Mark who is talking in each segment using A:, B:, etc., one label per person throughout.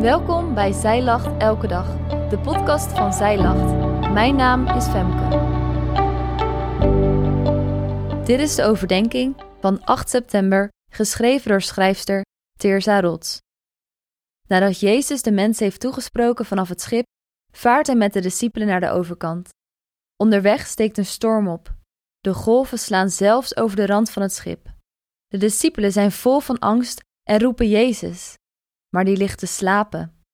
A: Welkom bij Zij Lacht Elke Dag, de podcast van Zij Lacht. Mijn naam is Femke. Dit is de overdenking van 8 september, geschreven door schrijfster Teerza Rots. Nadat Jezus de mensen heeft toegesproken vanaf het schip, vaart hij met de discipelen naar de overkant. Onderweg steekt een storm op. De golven slaan zelfs over de rand van het schip. De discipelen zijn vol van angst en roepen Jezus, maar die ligt te slapen.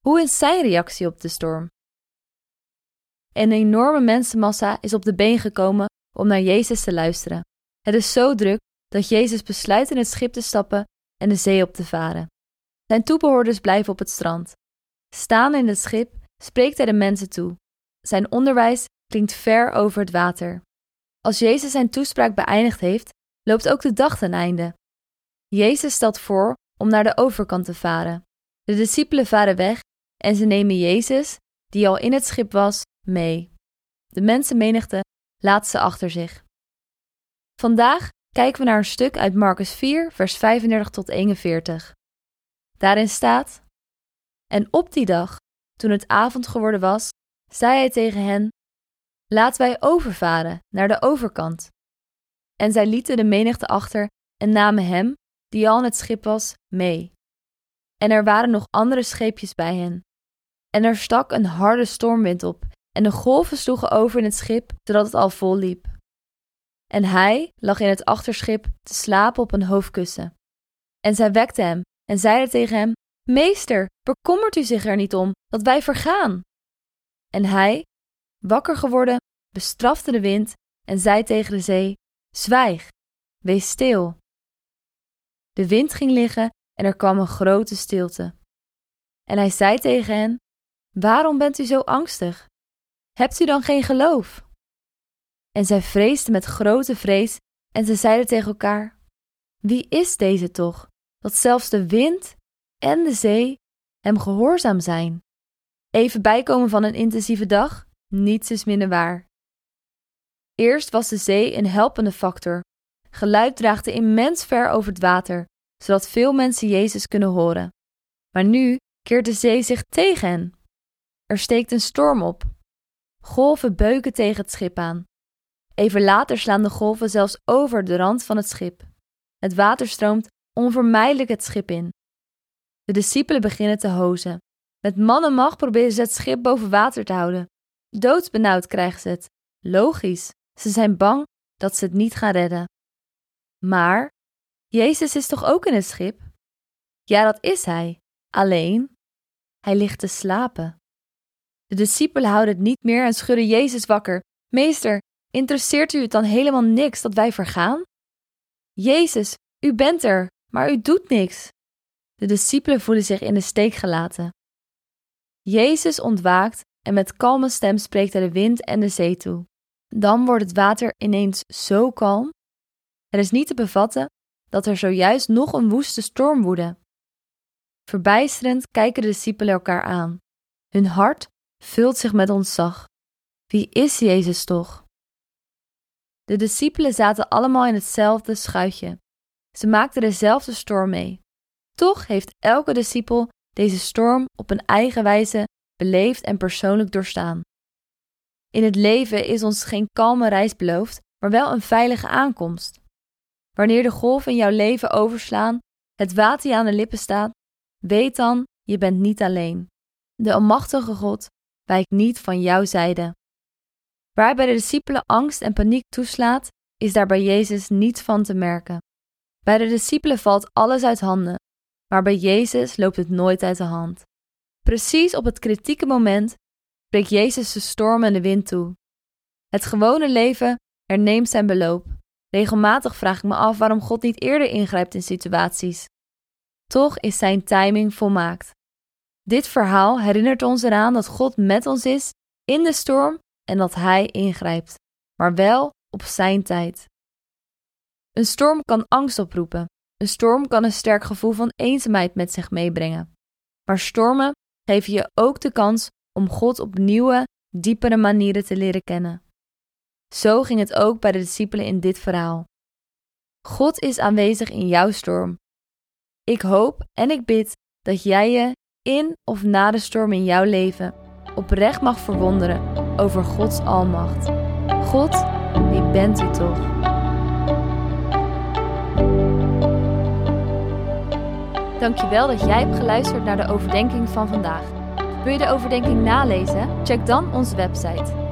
A: Hoe is zijn reactie op de storm? Een enorme mensenmassa is op de been gekomen om naar Jezus te luisteren. Het is zo druk dat Jezus besluit in het schip te stappen en de zee op te varen. Zijn toebehoorders blijven op het strand. Staan in het schip spreekt hij de mensen toe. Zijn onderwijs klinkt ver over het water. Als Jezus zijn toespraak beëindigd heeft, loopt ook de dag ten einde. Jezus stelt voor om naar de overkant te varen. De discipelen varen weg en ze nemen Jezus, die al in het schip was, mee. De mensenmenigte laat ze achter zich. Vandaag kijken we naar een stuk uit Marcus 4, vers 35 tot 41. Daarin staat: En op die dag, toen het avond geworden was, zei hij tegen hen: Laten wij overvaren naar de overkant. En zij lieten de menigte achter en namen hem, die al in het schip was, mee. En er waren nog andere scheepjes bij hen. En er stak een harde stormwind op, en de golven sloegen over in het schip, zodat het al vol liep. En hij lag in het achterschip te slapen op een hoofdkussen. En zij wekte hem en zeiden tegen hem: Meester, bekommert u zich er niet om dat wij vergaan? En hij, wakker geworden, bestrafte de wind en zei tegen de zee: Zwijg, wees stil. De wind ging liggen en er kwam een grote stilte. En hij zei tegen hen: Waarom bent u zo angstig? Hebt u dan geen geloof? En zij vreesden met grote vrees en ze zeiden tegen elkaar: Wie is deze toch, dat zelfs de wind en de zee hem gehoorzaam zijn? Even bijkomen van een intensieve dag, niets is minder waar. Eerst was de zee een helpende factor. Geluid draagde immens ver over het water, zodat veel mensen Jezus kunnen horen. Maar nu keert de zee zich tegen hen. Er steekt een storm op. Golven beuken tegen het schip aan. Even later slaan de golven zelfs over de rand van het schip. Het water stroomt onvermijdelijk het schip in. De discipelen beginnen te hozen. Met man en macht proberen ze het schip boven water te houden. Doodsbenauwd krijgen ze het. Logisch, ze zijn bang dat ze het niet gaan redden. Maar Jezus is toch ook in het schip? Ja, dat is hij. Alleen, hij ligt te slapen. De discipelen houden het niet meer en schudden Jezus wakker. Meester, interesseert u het dan helemaal niks dat wij vergaan? Jezus, u bent er, maar u doet niks. De discipelen voelen zich in de steek gelaten. Jezus ontwaakt en met kalme stem spreekt hij de wind en de zee toe. Dan wordt het water ineens zo kalm. Het is niet te bevatten dat er zojuist nog een woeste storm woedde. Verbijsterend kijken de discipelen elkaar aan. Hun hart vult zich met ontzag. Wie is Jezus toch? De discipelen zaten allemaal in hetzelfde schuitje. Ze maakten dezelfde storm mee. Toch heeft elke discipel deze storm op een eigen wijze beleefd en persoonlijk doorstaan. In het leven is ons geen kalme reis beloofd, maar wel een veilige aankomst. Wanneer de golven in jouw leven overslaan, het water je aan de lippen staat, weet dan, je bent niet alleen. De Almachtige God wijkt niet van jouw zijde. Waar bij de discipelen angst en paniek toeslaat, is daar bij Jezus niets van te merken. Bij de discipelen valt alles uit handen, maar bij Jezus loopt het nooit uit de hand. Precies op het kritieke moment spreekt Jezus de storm en de wind toe. Het gewone leven herneemt zijn beloop. Regelmatig vraag ik me af waarom God niet eerder ingrijpt in situaties. Toch is zijn timing volmaakt. Dit verhaal herinnert ons eraan dat God met ons is in de storm en dat Hij ingrijpt, maar wel op zijn tijd. Een storm kan angst oproepen. Een storm kan een sterk gevoel van eenzaamheid met zich meebrengen. Maar stormen geven je ook de kans om God op nieuwe, diepere manieren te leren kennen. Zo ging het ook bij de discipelen in dit verhaal. God is aanwezig in jouw storm. Ik hoop en ik bid dat jij je in of na de storm in jouw leven oprecht mag verwonderen over Gods almacht. God, wie bent u toch? Dankjewel dat jij hebt geluisterd naar de overdenking van vandaag. Wil je de overdenking nalezen? Check dan onze website.